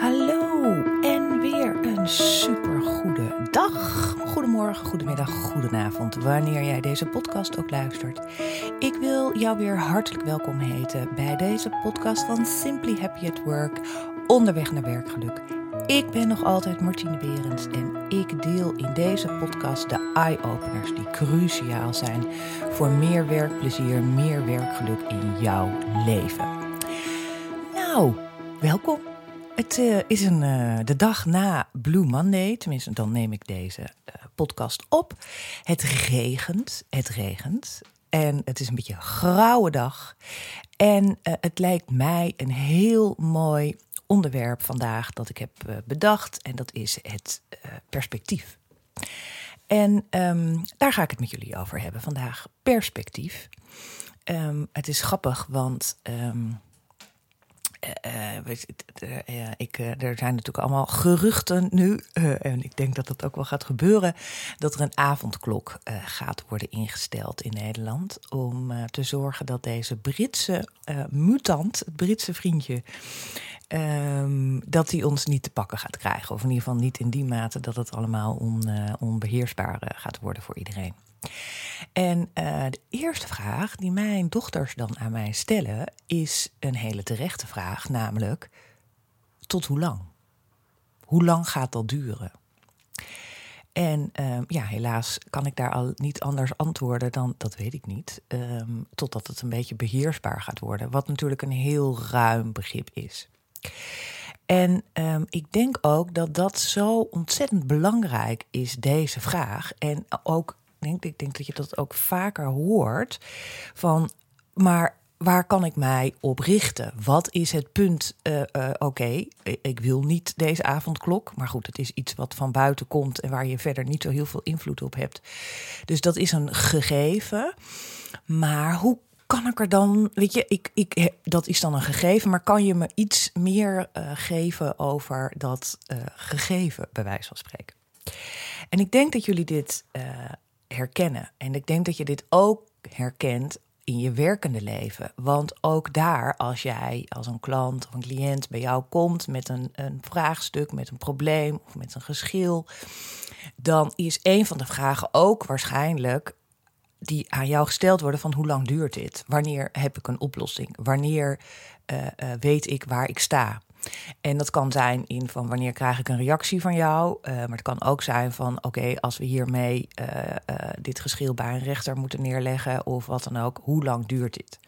Hallo en weer een supergoede dag. Goedemorgen, goedemiddag, goedenavond, wanneer jij deze podcast ook luistert. Ik wil jou weer hartelijk welkom heten bij deze podcast van Simply Happy at Work, onderweg naar werkgeluk. Ik ben nog altijd Martine Berends en ik deel in deze podcast de eye-openers die cruciaal zijn voor meer werkplezier, meer werkgeluk in jouw leven. Nou, welkom. Het uh, is een, uh, de dag na Blue Monday, tenminste dan neem ik deze uh, podcast op. Het regent, het regent en het is een beetje een grauwe dag. En het lijkt mij een heel mooi onderwerp vandaag dat ik heb bedacht en dat is het perspectief. En um, daar ga ik het met jullie over hebben vandaag, perspectief. Um, het is grappig, want... Um, uh, ik, er zijn natuurlijk allemaal geruchten nu, en ik denk dat dat ook wel gaat gebeuren, dat er een avondklok gaat worden ingesteld in Nederland. Om te zorgen dat deze Britse mutant, het Britse vriendje, um, dat hij ons niet te pakken gaat krijgen. Of in ieder geval niet in die mate dat het allemaal on, onbeheersbaar gaat worden voor iedereen. En uh, de eerste vraag die mijn dochters dan aan mij stellen, is een hele terechte vraag, namelijk: tot hoe lang? Hoe lang gaat dat duren? En uh, ja, helaas kan ik daar al niet anders antwoorden dan dat weet ik niet. Um, totdat het een beetje beheersbaar gaat worden. Wat natuurlijk een heel ruim begrip is. En um, ik denk ook dat dat zo ontzettend belangrijk is, deze vraag. En ook ik denk dat je dat ook vaker hoort. Van, maar waar kan ik mij op richten? Wat is het punt? Uh, uh, Oké, ik wil niet deze avondklok. Maar goed, het is iets wat van buiten komt en waar je verder niet zo heel veel invloed op hebt. Dus dat is een gegeven. Maar hoe kan ik er dan, weet je, ik, ik, dat is dan een gegeven, maar kan je me iets meer uh, geven over dat gegeven, bij wijze van spreken? En ik denk dat jullie dit herkennen. En ik denk dat je dit ook herkent in je werkende leven. Want ook daar, als jij als een klant of een cliënt bij jou komt met een, een vraagstuk, met een probleem of met een geschil, dan is een van de vragen ook waarschijnlijk die aan jou gesteld worden van hoe lang duurt dit? Wanneer heb ik een oplossing? Wanneer uh, uh, weet ik waar ik sta? En dat kan zijn in van wanneer krijg ik een reactie van jou. Uh, maar het kan ook zijn van oké, als we hiermee uh, uh, dit geschil bij een rechter moeten neerleggen of wat dan ook, hoe lang duurt dit?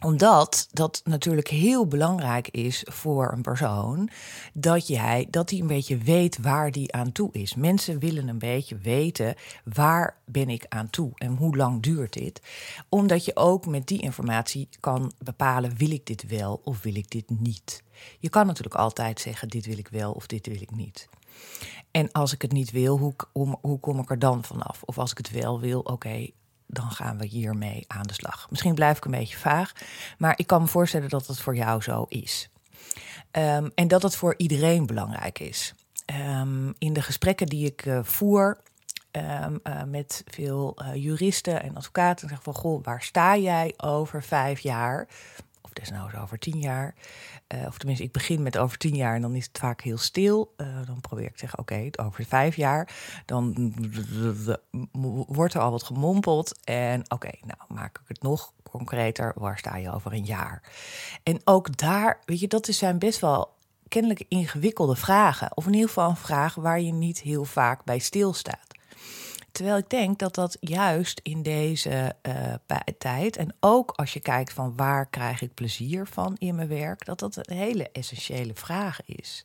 Omdat dat natuurlijk heel belangrijk is voor een persoon dat jij dat hij een beetje weet waar die aan toe is. Mensen willen een beetje weten waar ben ik aan toe en hoe lang duurt dit? Omdat je ook met die informatie kan bepalen wil ik dit wel of wil ik dit niet. Je kan natuurlijk altijd zeggen dit wil ik wel of dit wil ik niet. En als ik het niet wil, hoe, kom ik er dan vanaf? Of als ik het wel wil, oké, dan gaan we hiermee aan de slag. Misschien blijf ik een beetje vaag, maar ik kan me voorstellen dat het voor jou zo is. Um, en dat het voor iedereen belangrijk is. Um, in de gesprekken die ik uh, voer um, uh, met veel uh, juristen en advocaten, zeg van goh, waar sta jij over vijf jaar? Of desnoods over tien jaar. Uh, of tenminste, ik begin met over tien jaar en dan is het vaak heel stil. Uh, dan probeer ik te zeggen, oké, okay, over vijf jaar. Dan wordt er al wat gemompeld. En oké, nou maak ik het nog concreter. Waar sta je over een jaar? En ook daar, weet je, dat zijn best wel kennelijk ingewikkelde vragen. Of in ieder geval vraag waar je niet heel vaak bij stilstaat. Terwijl ik denk dat dat juist in deze uh, tijd, en ook als je kijkt van waar krijg ik plezier van in mijn werk, dat dat een hele essentiële vraag is.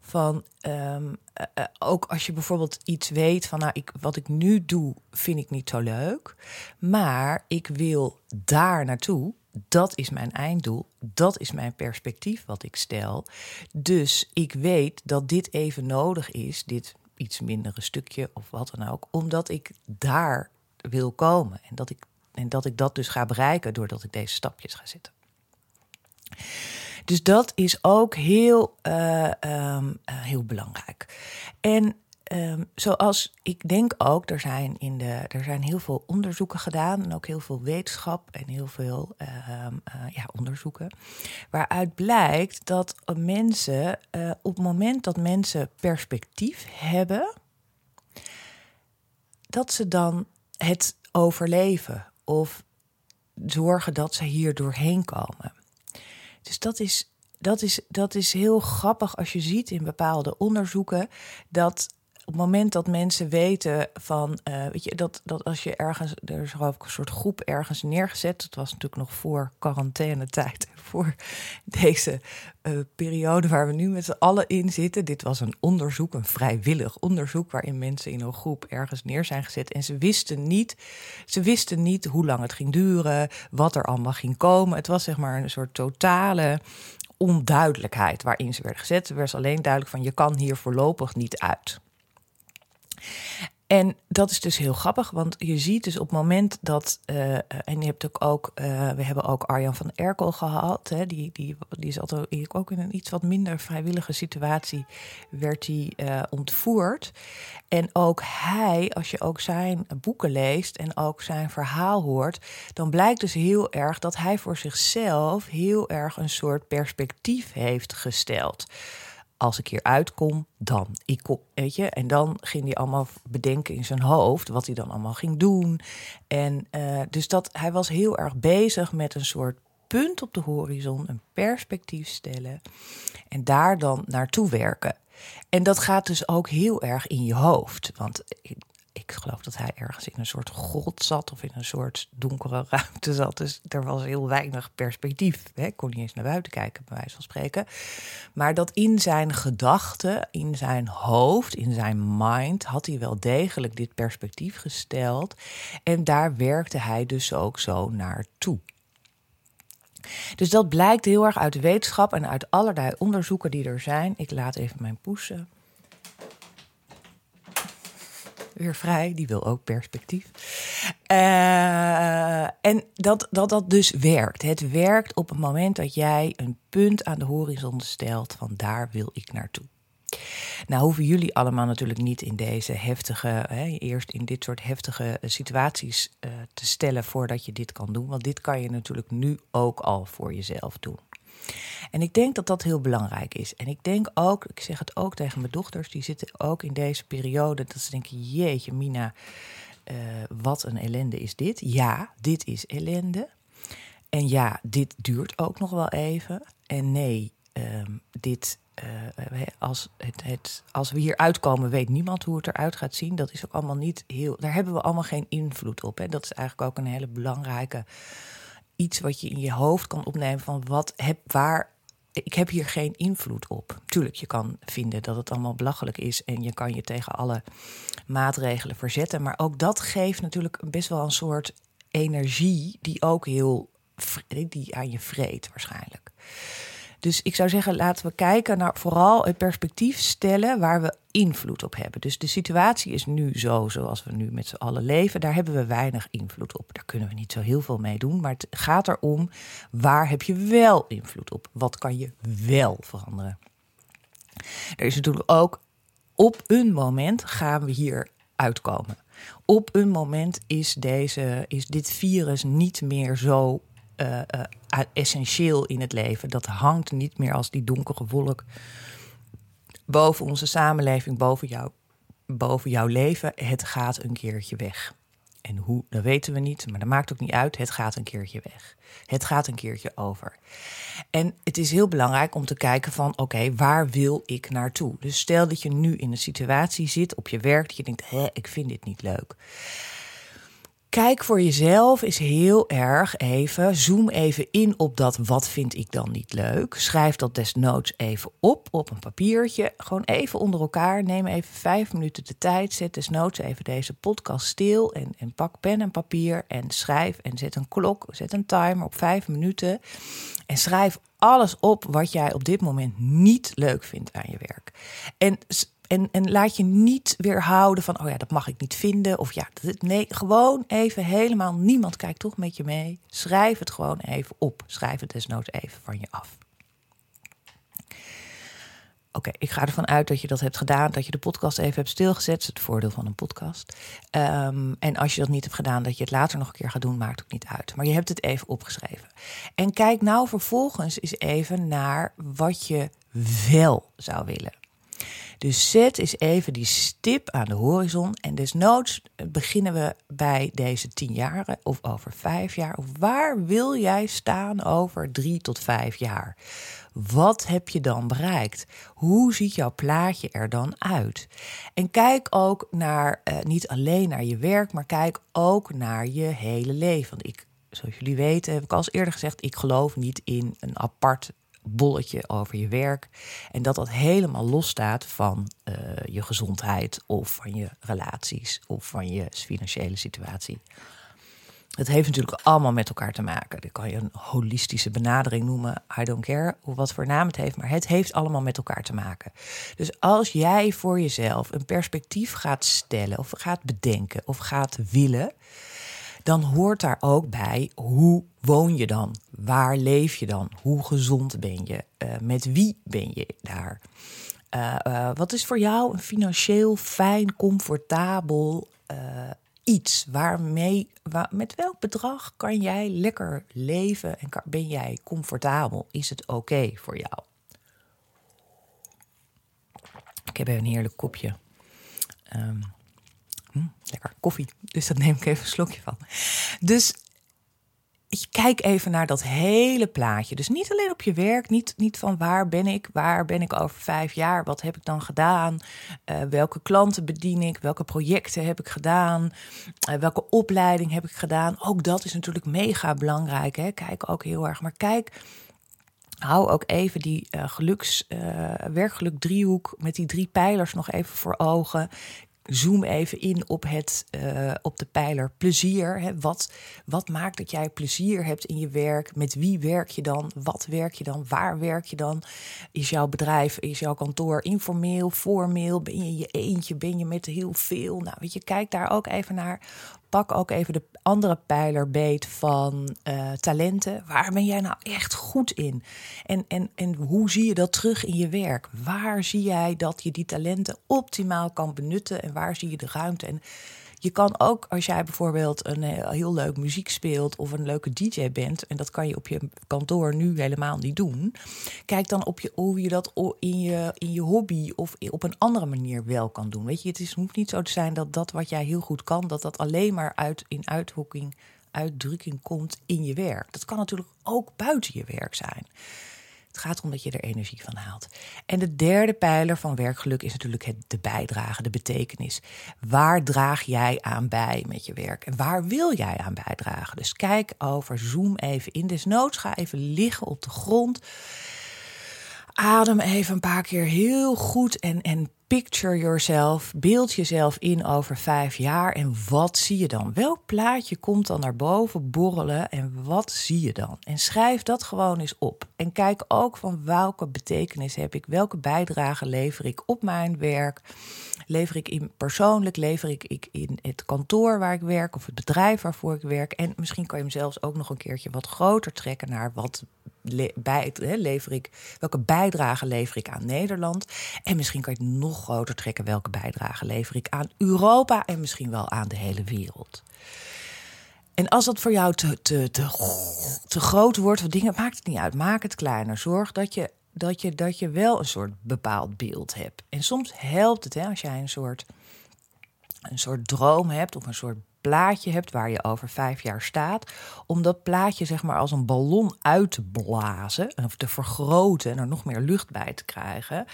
Van um, uh, ook als je bijvoorbeeld iets weet van, nou, ik, wat ik nu doe, vind ik niet zo leuk, maar ik wil daar naartoe. Dat is mijn einddoel. Dat is mijn perspectief wat ik stel. Dus ik weet dat dit even nodig is, dit iets mindere stukje of wat dan ook, omdat ik daar wil komen en dat ik, en dat, ik dat dus ga bereiken doordat ik deze stapjes ga zetten. Dus dat is ook heel, uh, um, uh, heel belangrijk. En ehm, zoals ik denk ook, er zijn, in de, er zijn heel veel onderzoeken gedaan en ook heel veel wetenschap en heel veel ehm, eh, ja, onderzoeken. Waaruit blijkt dat mensen, uh, op het moment dat mensen perspectief hebben, dat ze dan het overleven of zorgen dat ze hier doorheen komen. Dus dat is dat is, dat is heel grappig als je ziet in bepaalde onderzoeken dat op het moment dat mensen weten van, uh, weet je, dat, dat als je ergens, er is ik een soort groep ergens neergezet, dat was natuurlijk nog voor quarantainetijd, voor deze uh, periode waar we nu met z'n allen in zitten. Dit was een onderzoek, een vrijwillig onderzoek, waarin mensen in een groep ergens neer zijn gezet en ze wisten niet, ze wisten niet hoe lang het ging duren, wat er allemaal ging komen. Het was zeg maar een soort totale onduidelijkheid waarin ze werden gezet. Er was alleen duidelijk van je kan hier voorlopig niet uit. En dat is dus heel grappig, want je ziet dus op het moment dat. Uh, en je hebt ook, ook uh, we hebben ook Arjan van Erkel gehad. Hè, die, die, die is altijd ook in een iets wat minder vrijwillige situatie. werd hij ontvoerd. En ook hij, als je ook zijn boeken leest en ook zijn verhaal hoort. dan blijkt dus heel erg dat hij voor zichzelf heel erg een soort perspectief heeft gesteld als ik hier uitkom, dan. Ik weet je? En dan ging hij allemaal bedenken in zijn hoofd wat hij dan allemaal ging doen. En uh, dus dat hij was heel erg bezig met een soort punt op de horizon, een perspectief stellen en daar dan naartoe werken. En dat gaat dus ook heel erg in je hoofd. Want ik geloof dat hij ergens in een soort grot zat of in een soort donkere ruimte zat. Dus er was heel weinig perspectief. Ik kon niet eens naar buiten kijken, bij wijze van spreken. Maar dat in zijn gedachten, in zijn hoofd, in zijn mind, had hij wel degelijk dit perspectief gesteld. En daar werkte hij dus ook zo naartoe. Dus dat blijkt heel erg uit de wetenschap en uit allerlei onderzoeken die er zijn. Ik laat even mijn poesen weer vrij. Die wil ook perspectief. Uh, en dat, dat dat dus werkt. Het werkt op het moment dat jij een punt aan de horizon stelt van daar wil ik naartoe. Nou hoeven jullie allemaal natuurlijk niet in deze heftige, hè, eerst in dit soort heftige situaties uh, te stellen voordat je dit kan doen. Want dit kan je natuurlijk nu ook al voor jezelf doen. En ik denk dat dat heel belangrijk is. En ik denk ook, ik zeg het ook tegen mijn dochters, die zitten ook in deze periode, dat ze denken: jeetje, Mina, uh, wat een ellende is dit. Ja, dit is ellende. En ja, dit duurt ook nog wel even. En nee, um, dit, uh, als, het, het, als we hier uitkomen, weet niemand hoe het eruit gaat zien. Dat is ook allemaal niet heel. Daar hebben we allemaal geen invloed op. Hè. Dat is eigenlijk ook een hele belangrijke iets wat je in je hoofd kan opnemen van wat heb waar. Ik heb hier geen invloed op. Tuurlijk, je kan vinden dat het allemaal belachelijk is en je kan je tegen alle maatregelen verzetten. Maar ook dat geeft natuurlijk best wel een soort energie die ook heel die aan je vreet waarschijnlijk. Dus ik zou zeggen, laten we kijken naar vooral het perspectief stellen waar we invloed op hebben. Dus de situatie is nu zo zoals we nu met z'n allen leven. Daar hebben we weinig invloed op. Daar kunnen we niet zo heel veel mee doen. Maar het gaat erom, waar heb je wel invloed op? Wat kan je wel veranderen? Er is natuurlijk ook, op een moment gaan we hier uitkomen. Op een moment is, deze, is dit virus niet meer zo uh, essentieel in het leven. Dat hangt niet meer als die donkere wolk boven onze samenleving, boven, jou, boven jouw leven. Het gaat een keertje weg. En hoe, dat weten we niet, maar dat maakt ook niet uit. Het gaat een keertje weg. Het gaat een keertje over. En het is heel belangrijk om te kijken van, oké, waar wil ik naartoe? Dus stel dat je nu in een situatie zit op je werk dat je denkt, hé, ik vind dit niet leuk. Kijk voor jezelf is heel erg even, zoom even in op dat wat vind ik dan niet leuk. Schrijf dat desnoods even op op een papiertje. Gewoon even onder elkaar. Neem even vijf minuten de tijd. Zet desnoods even deze podcast stil en, en pak pen en papier en schrijf en zet een klok, zet een timer op vijf minuten. En schrijf alles op wat jij op dit moment niet leuk vindt aan je werk. En en, en laat je niet weerhouden van, oh ja, dat mag ik niet vinden. Of ja, nee, gewoon even helemaal, niemand kijkt toch met je mee. Schrijf het gewoon even op. Schrijf het desnoods even van je af. Oké, ik ga ervan uit dat je dat hebt gedaan, dat je de podcast even hebt stilgezet. Dat is het voordeel van een podcast. Ehm, en als je dat niet hebt gedaan, dat je het later nog een keer gaat doen, maakt ook niet uit. Maar je hebt het even opgeschreven. En kijk nou vervolgens eens even naar wat je wel zou willen. Dus zet eens even die stip aan de horizon. En desnoods beginnen we bij deze tien jaren of over vijf jaar. Waar wil jij staan over drie tot vijf jaar? Wat heb je dan bereikt? Hoe ziet jouw plaatje er dan uit? En kijk ook naar, uh, niet alleen naar je werk, maar kijk ook naar je hele leven. Want ik, zoals jullie weten, heb ik al eens eerder gezegd, ik geloof niet in een apart bolletje over je werk. En dat dat helemaal losstaat van uh, je gezondheid of van je relaties of van je financiële situatie. Het heeft natuurlijk allemaal met elkaar te maken. Dat kan je een holistische benadering noemen. I don't care of wat voor naam het heeft, maar het heeft allemaal met elkaar te maken. Dus als jij voor jezelf een perspectief gaat stellen of gaat bedenken of gaat willen, dan hoort daar ook bij hoe woon je dan? Waar leef je dan? Hoe gezond ben je? Uh, met wie ben je daar? Uh, uh, wat is voor jou een financieel fijn, comfortabel iets? Waarmee, waar, met welk bedrag kan jij lekker leven en ben jij comfortabel? Is het oké voor jou? Ik heb een heerlijk kopje. Um, lekker koffie. Dus daar neem ik even een slokje van. Dus kijk even naar dat hele plaatje. Dus niet alleen op je werk, niet, niet van waar ben ik, waar ben ik over vijf jaar, wat heb ik dan gedaan, uh, welke klanten bedien ik, welke projecten heb ik gedaan, uh, welke opleiding heb ik gedaan. Ook dat is natuurlijk mega belangrijk. Hè? Kijk ook heel erg, maar kijk. Hou ook even die uh, geluks, werkgeluk driehoek met die drie pijlers nog even voor ogen zoom even in op, het, uh, op de pijler plezier. Hè. Wat, wat maakt dat jij plezier hebt in je werk? Met wie werk je dan? Wat werk je dan? Waar werk je dan? Is jouw bedrijf, is jouw kantoor informeel, formeel? Ben je je eentje? Ben je met heel veel? Nou, weet je, kijk daar ook even naar pak ook even de andere pijler beet van uh, talenten. Waar ben jij nou echt goed in? En, en, en hoe zie je dat terug in je werk? Waar zie jij dat je die talenten optimaal kan benutten en waar zie je de ruimte? En je kan ook, als jij bijvoorbeeld een heel leuk muziek speelt of een leuke DJ bent, en dat kan je op je kantoor nu helemaal niet doen, kijk dan op je, hoe je dat in je, in je hobby of op een andere manier wel kan doen. Weet je, het is, hoeft niet zo te zijn dat dat wat jij heel goed kan, dat dat alleen maar uit, in uithoeking, uitdrukking komt in je werk. Dat kan natuurlijk ook buiten je werk zijn. Het gaat erom dat je er energie van haalt. En de derde pijler van werkgeluk is natuurlijk het, de bijdrage, de betekenis. Waar draag jij aan bij met je werk? En waar wil jij aan bijdragen? Dus kijk over, zoom even in. Desnoods ga even liggen op de grond. Adem even een paar keer heel goed en, en picture yourself. Beeld jezelf in over vijf jaar. En wat zie je dan? Welk plaatje komt dan naar boven borrelen? En wat zie je dan? En schrijf dat gewoon eens op. En kijk ook van welke betekenis heb ik? Welke bijdrage lever ik op mijn werk? Lever ik in persoonlijk? Lever ik in het kantoor waar ik werk? Of het bedrijf waarvoor ik werk? En misschien kan je hem zelfs ook nog een keertje wat groter trekken naar wat lever ik, welke bijdrage lever ik aan Nederland? En misschien kan je het nog groter trekken. Welke bijdrage lever ik aan Europa en misschien wel aan de hele wereld? En als dat voor jou te, te, te, te groot wordt, wat dingen, maakt het niet uit. Maak het kleiner. Zorg dat je, dat, je, dat je wel een soort bepaald beeld hebt. En soms helpt het hè, als jij een soort, een soort droom hebt of een soort plaatje hebt waar je over vijf jaar staat, om dat plaatje zeg maar als een ballon uit te blazen of te vergroten en er nog meer lucht bij te krijgen.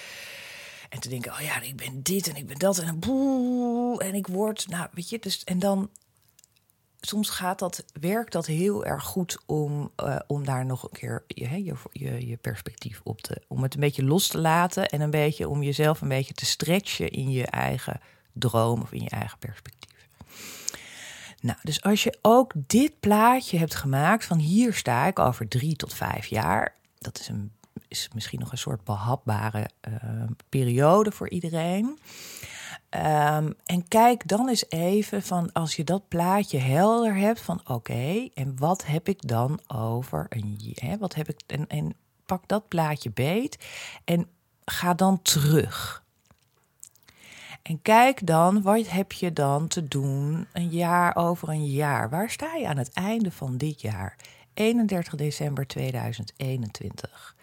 En te denken, oh ja, ik ben dit en ik ben dat en boe, en ik word, nou weet je, dus en dan soms gaat dat, werkt dat heel erg goed om, uh, om daar nog een keer je, je, je, je perspectief op te, om het een beetje los te laten en een beetje om jezelf een beetje te stretchen in je eigen droom of in je eigen perspectief. Nou, dus als je ook dit plaatje hebt gemaakt van hier sta ik over drie tot vijf jaar, dat is, een, is misschien nog een soort behapbare uh, periode voor iedereen. Um, en kijk dan eens even van als je dat plaatje helder hebt van oké, en wat heb ik dan over een hè, wat heb ik en, en pak dat plaatje beet en ga dan terug. En kijk dan, wat heb je dan te doen een jaar over een jaar? Waar sta je aan het einde van dit jaar? 31 december 2021.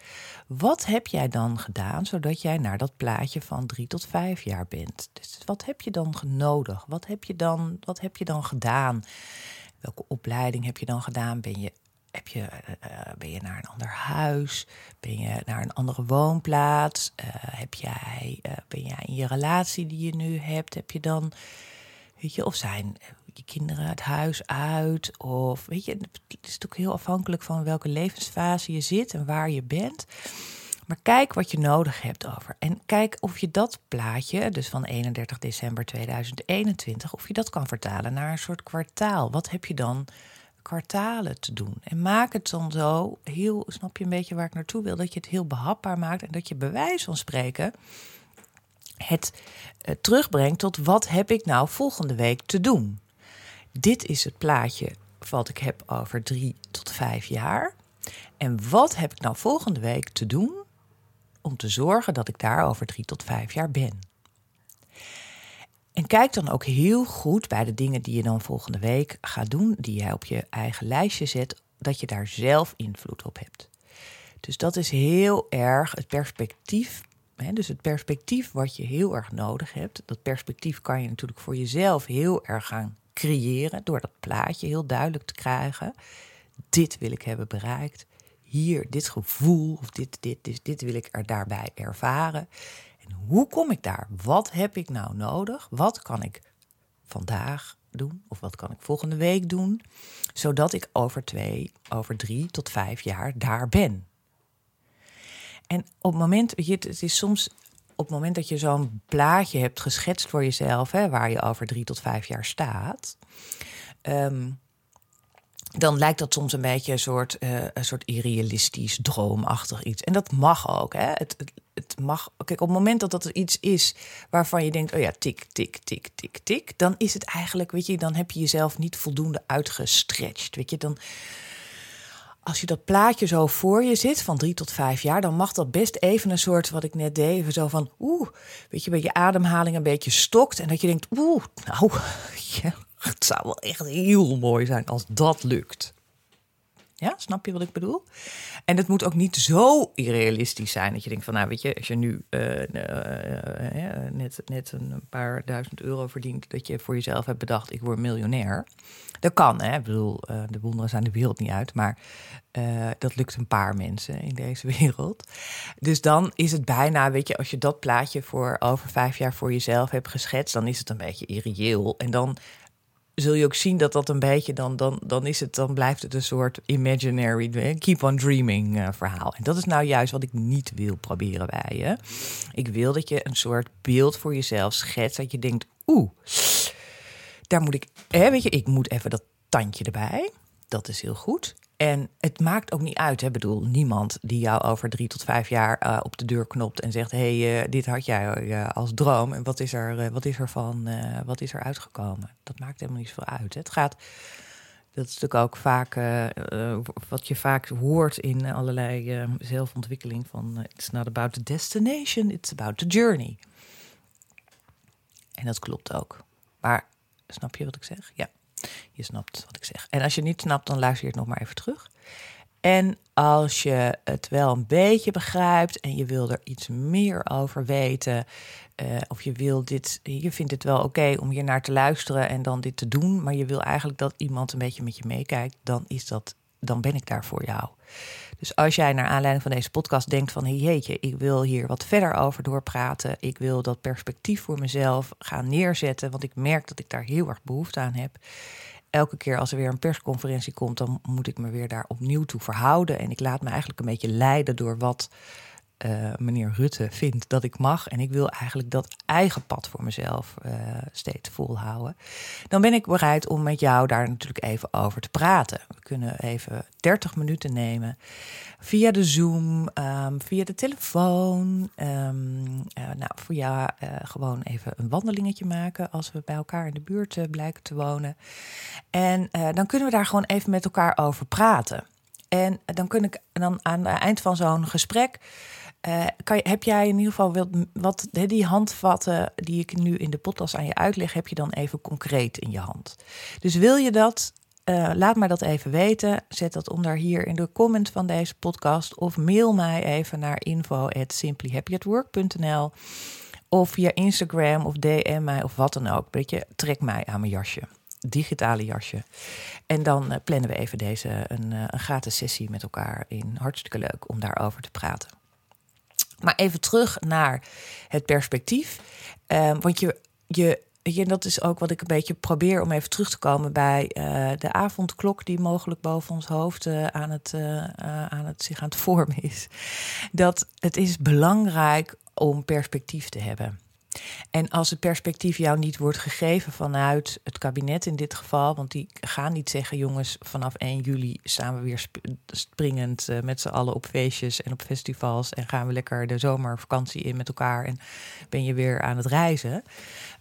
Wat heb jij dan gedaan zodat jij naar dat plaatje van drie tot vijf jaar bent? Dus wat heb je dan nodig? Wat heb je dan, wat heb je dan gedaan? Welke opleiding heb je dan gedaan? Ben je, heb je, uh, ben je naar een ander huis? Ben je naar een andere woonplaats? Uh, heb jij, ben jij in je relatie die je nu hebt? Heb je dan, weet je, of zijn je kinderen het huis uit? Of weet je, het is natuurlijk heel afhankelijk van welke levensfase je zit en waar je bent. Maar kijk wat je nodig hebt over. En kijk of je dat plaatje, dus van 31 december 2021, of je dat kan vertalen naar een soort kwartaal. Wat heb je dan kwartalen te doen? En maak het dan zo heel, snap je een beetje waar ik naartoe wil, dat je het heel behapbaar maakt en dat je bewijs van spreken het uh, terugbrengt tot wat heb ik nou volgende week te doen. Dit is het plaatje wat ik heb over drie tot vijf jaar. En wat heb ik nou volgende week te doen om te zorgen dat ik daar over drie tot vijf jaar ben? En kijk dan ook heel goed bij de dingen die je dan volgende week gaat doen, die jij op je eigen lijstje zet, dat je daar zelf invloed op hebt. Dus dat is heel erg het perspectief. Hè, dus het perspectief wat je heel erg nodig hebt. Dat perspectief kan je natuurlijk voor jezelf heel erg gaan creëren door dat plaatje heel duidelijk te krijgen. Dit wil ik hebben bereikt. Hier, dit gevoel of dit, dit, dit, dit wil ik er daarbij ervaren. Hoe kom ik daar? Wat heb ik nou nodig? Wat kan ik vandaag doen? Of wat kan ik volgende week doen? Zodat ik over twee, over drie tot vijf jaar daar ben. En op het moment, het is soms op het moment dat je zo'n plaatje hebt geschetst voor jezelf, hè, waar je over drie tot vijf jaar staat, ehm, dan lijkt dat soms een beetje een soort, uh, een soort irrealistisch, droomachtig iets. En dat mag ook. Hè? Het, het, mag. Kijk, op het moment dat dat iets is waarvan je denkt: oh ja, tik, tik, tik, tik, tik, dan is het eigenlijk, weet je, dan heb je jezelf niet voldoende uitgestretched. Weet je, dan als je dat plaatje zo voor je zit, van drie tot vijf jaar, dan mag dat best even een soort, wat ik net deed, van, oeh, weet je, met je ademhaling een beetje stokt. En dat je denkt, oeh, nou, het zou wel echt heel mooi zijn als dat lukt. Ja, snap je wat ik bedoel? En het moet ook niet zo irrealistisch zijn dat je denkt van, nou weet je, als je nu uh, uh, net, net een paar duizend euro verdient, dat je voor jezelf hebt bedacht, ik word miljonair. Dat kan, hè? Ik bedoel, de wonderen zijn de wereld niet uit, maar dat lukt een paar mensen in deze wereld. Dus dan is het bijna, weet je, als je dat plaatje voor over vijf jaar voor jezelf hebt geschetst, dan is het een beetje irreëel. En dan zul je ook zien dat dat een beetje dan, dan, dan is het, dan blijft het een soort imaginary, keep on dreaming uh, verhaal. En dat is nou juist wat ik niet wil proberen bij je. Ik wil dat je een soort beeld voor jezelf schetst, dat je denkt, oeh, daar moet ik, hè, weet je, ik moet even dat tandje erbij. Dat is heel goed. En het maakt ook niet uit. Ik bedoel, niemand die jou over drie tot vijf jaar uh, op de deur knopt en zegt: Hé, hey, uh, dit had jij uh, als droom. En wat is er, wat is er van, wat is er uitgekomen? Dat maakt helemaal niet zoveel uit. Het gaat. Dat is natuurlijk ook vaak wat je vaak hoort in allerlei zelfontwikkeling: van it's not about the destination, it's about the journey. En dat klopt ook. Maar snap je wat ik zeg? Ja. Je snapt wat ik zeg. En als je niet snapt, dan luister je het nog maar even terug. En als je het wel een beetje begrijpt en je wil er iets meer over weten, uh, of je wil dit, je vindt het wel oké om hier naar te luisteren en dan dit te doen, maar je wil eigenlijk dat iemand een beetje met je meekijkt, dan is dat, dan ben ik daar voor jou. Dus als jij naar aanleiding van deze podcast denkt van jeetje, ik wil hier wat verder over doorpraten, ik wil dat perspectief voor mezelf gaan neerzetten, want ik merk dat ik daar heel erg behoefte aan heb elke keer als er weer een persconferentie komt, dan moet ik me weer daar opnieuw toe verhouden. En ik laat me eigenlijk een beetje leiden door wat uh, meneer Rutte vindt dat ik mag. En ik wil eigenlijk dat eigen pad voor mezelf uh, steeds volhouden. Dan ben ik bereid om met jou daar natuurlijk even over te praten. We kunnen even 30 minuten nemen via de Zoom, um, via de telefoon. Um, nou, voor jou gewoon even een wandelingetje maken als we bij elkaar in de buurt blijken te wonen. En dan kunnen we daar gewoon even met elkaar over praten. En dan kun ik dan aan het eind van zo'n gesprek uh, kan, heb jij in ieder geval wat, die handvatten die ik nu in de podcast aan je uitleg, heb je dan even concreet in je hand. Dus wil je dat? Uh, laat mij dat even weten. Zet dat onder hier in de comment van deze podcast. Of mail mij even naar info@simplyhappyatwork.nl of via Instagram of DM mij of wat dan ook. Beetje trek mij aan mijn jasje digitale jasje. En dan uh, plannen we even deze een, een gratis sessie met elkaar in. Hartstikke leuk om daarover te praten. Maar even terug naar het perspectief. Um, want je, je, je, dat is ook wat ik een beetje probeer om even terug te komen bij uh, de avondklok die mogelijk boven ons hoofd aan, het, aan het zich aan het vormen is. Dat het is belangrijk om perspectief te hebben. En als het perspectief jou niet wordt gegeven vanuit het kabinet in dit geval, want die gaan niet zeggen: jongens, vanaf 1 juli staan we weer springend uh, met z'n allen op feestjes en op festivals en gaan we lekker de zomervakantie in met elkaar en ben je weer aan het reizen.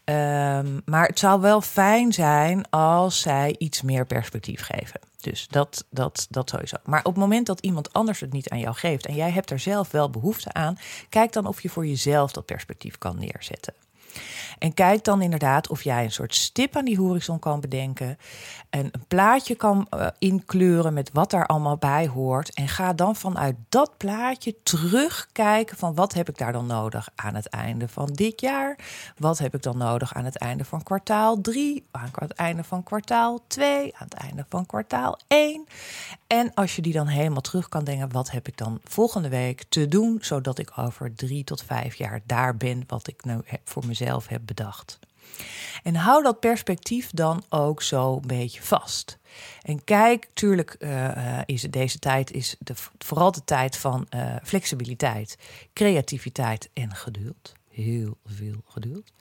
Um, maar het zou wel fijn zijn als zij iets meer perspectief geven. Dus dat, dat, dat sowieso. Maar op het moment dat iemand anders het niet aan jou geeft en jij hebt er zelf wel behoefte aan, kijk dan of je voor jezelf dat perspectief kan neerzetten. En kijk dan inderdaad of jij een soort stip aan die horizon kan bedenken. En een plaatje kan uh, inkleuren met wat daar allemaal bij hoort. En ga dan vanuit dat plaatje terugkijken van wat heb ik daar dan nodig aan het einde van dit jaar? Wat heb ik dan nodig aan het einde van kwartaal 3? Aan het einde van kwartaal 2? Aan het einde van kwartaal 1? En als je die dan helemaal terug kan denken, wat heb ik dan volgende week te doen, zodat ik over drie tot vijf jaar daar ben wat ik nou voor mezelf heb bedacht. En hou dat perspectief dan ook zo een beetje vast. En kijk, tuurlijk uh, is deze tijd is de, vooral de tijd van uh, flexibiliteit, creativiteit en geduld. Heel veel geduld.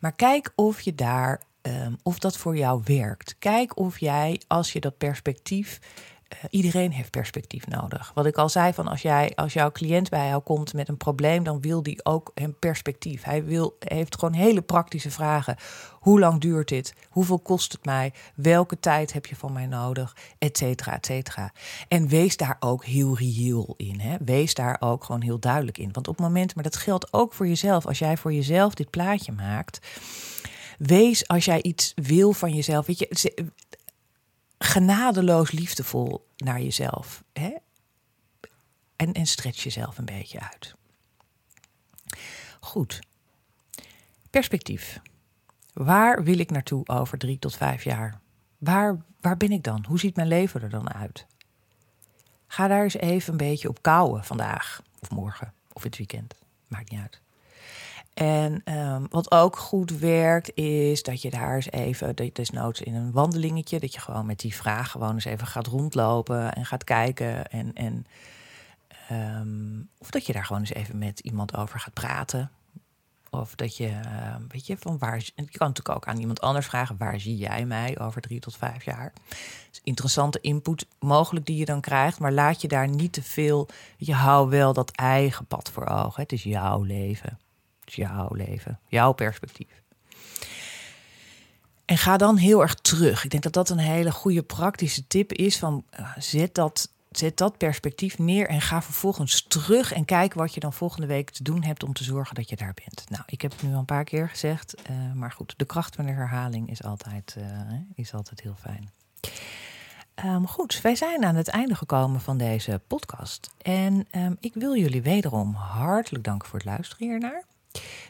Maar kijk of je daar, um, of dat voor jou werkt. Kijk of jij, als je dat perspectief eh, iedereen heeft perspectief nodig. Wat ik al zei, van als, jij, als jouw cliënt bij jou komt met een probleem, dan wil die ook een perspectief. Hij wil, heeft gewoon hele praktische vragen. Hoe lang duurt dit? Hoeveel kost het mij? Welke tijd heb je van mij nodig? Etcetera, etcetera. En wees daar ook heel reëel in. Hè? Wees daar ook gewoon heel duidelijk in. Want op het moment, maar dat geldt ook voor jezelf. Als jij voor jezelf dit plaatje maakt. Wees als jij iets wil van jezelf. Weet je, genadeloos liefdevol naar jezelf. Hè? En, en stretch jezelf een beetje uit. Goed. Perspectief. Waar wil ik naartoe over drie tot vijf jaar? Waar, waar ben ik dan? Hoe ziet mijn leven er dan uit? Ga daar eens even een beetje op kouwen vandaag of morgen of het weekend. Maakt niet uit. En um, wat ook goed werkt, is dat je daar eens even, desnoods in een wandelingetje, dat je gewoon met die vraag gewoon eens even gaat rondlopen en gaat kijken. En, en um, of dat je daar gewoon eens even met iemand over gaat praten. Of dat je, uh, weet je, van waar. Je kan natuurlijk ook aan iemand anders vragen: waar zie jij mij over drie tot vijf jaar? Dus interessante input mogelijk die je dan krijgt, maar laat je daar niet te veel. Je hou wel dat eigen pad voor ogen. Het is jouw leven jouw leven, jouw perspectief. En ga dan heel erg terug. Ik denk dat dat een hele goede praktische tip is van uh, zet dat zet dat perspectief neer en ga vervolgens terug en kijk wat je dan volgende week te doen hebt om te zorgen dat je daar bent. Nou, ik heb het nu al een paar keer gezegd, uh, maar goed, de kracht van de herhaling is altijd, uh, is altijd heel fijn. Um, goed, wij zijn aan het einde gekomen van deze podcast. En um, ik wil jullie wederom hartelijk danken voor het luisteren hiernaar.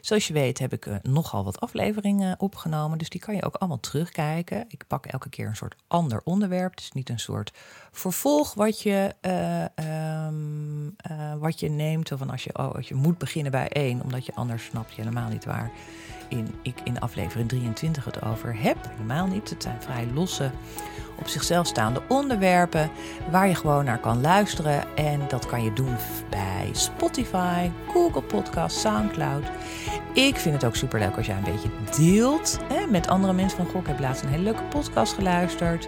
Zoals je weet heb ik uh, nogal wat afleveringen opgenomen, dus die kan je ook allemaal terugkijken. Ik pak elke keer een soort ander onderwerp. Is niet een soort vervolg wat je, uh, um, uh, wat je neemt. Of als je, oh, als je moet beginnen bij één, omdat je anders snap je helemaal niet waar in, ik in aflevering 23 het over heb. Helemaal niet. Het zijn vrij losse op zichzelf staande onderwerpen waar je gewoon naar kan luisteren. En dat kan je doen bij Spotify, Google Podcast, Soundcloud. Ik vind het ook super leuk als jij een beetje deelt hè, met andere mensen van Goh, ik heb laatst een hele leuke podcast geluisterd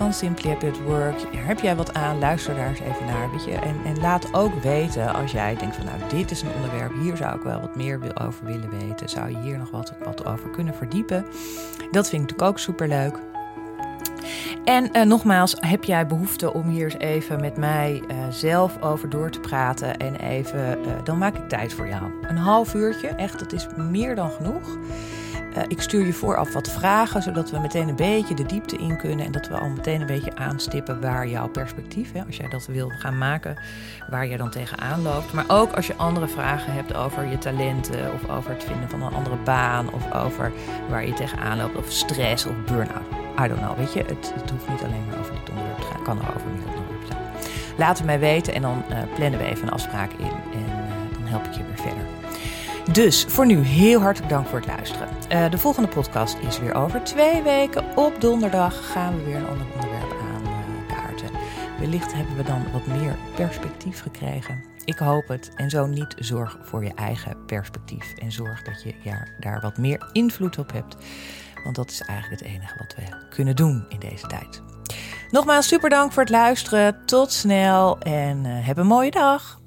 van Simply Happy at Work. Heb jij wat aan? Luister daar eens even naar. Weet je? En, en laat ook weten als jij denkt van nou dit is een onderwerp, hier zou ik wel wat meer over willen weten. Zou je hier nog wat, wat over kunnen verdiepen? Dat vind ik natuurlijk ook super leuk. En uh, nogmaals, heb jij behoefte om hier eens even met mij uh, zelf over door te praten en even, uh, dan maak ik tijd voor jou. Een half uurtje, echt, dat is meer dan genoeg. Uh, ik stuur je vooraf wat vragen, zodat we meteen een beetje de diepte in kunnen. En dat we al meteen een beetje aanstippen waar jouw perspectief, hè, als jij dat wil gaan maken, waar je dan tegenaan loopt. Maar ook als je andere vragen hebt over je talenten, of over het vinden van een andere baan, of over waar je tegenaan loopt, of stress of burn-out. I don't know, weet je, het, het hoeft niet alleen maar over dit onderwerp te gaan, het kan er over meer onderwerpen zijn. Laat het mij weten en dan uh, plannen we even een afspraak in en uh, dan help ik je weer verder. Dus voor nu heel hartelijk dank voor het luisteren. Uh, de volgende podcast is weer over twee weken. Op donderdag gaan we weer een ander onderwerp aan kaarten. Wellicht hebben we dan wat meer perspectief gekregen. Ik hoop het. En zo niet, zorg voor je eigen perspectief. En zorg dat je daar wat meer invloed op hebt. Want dat is eigenlijk het enige wat we kunnen doen in deze tijd. Nogmaals super dank voor het luisteren. Tot snel en uh, heb een mooie dag.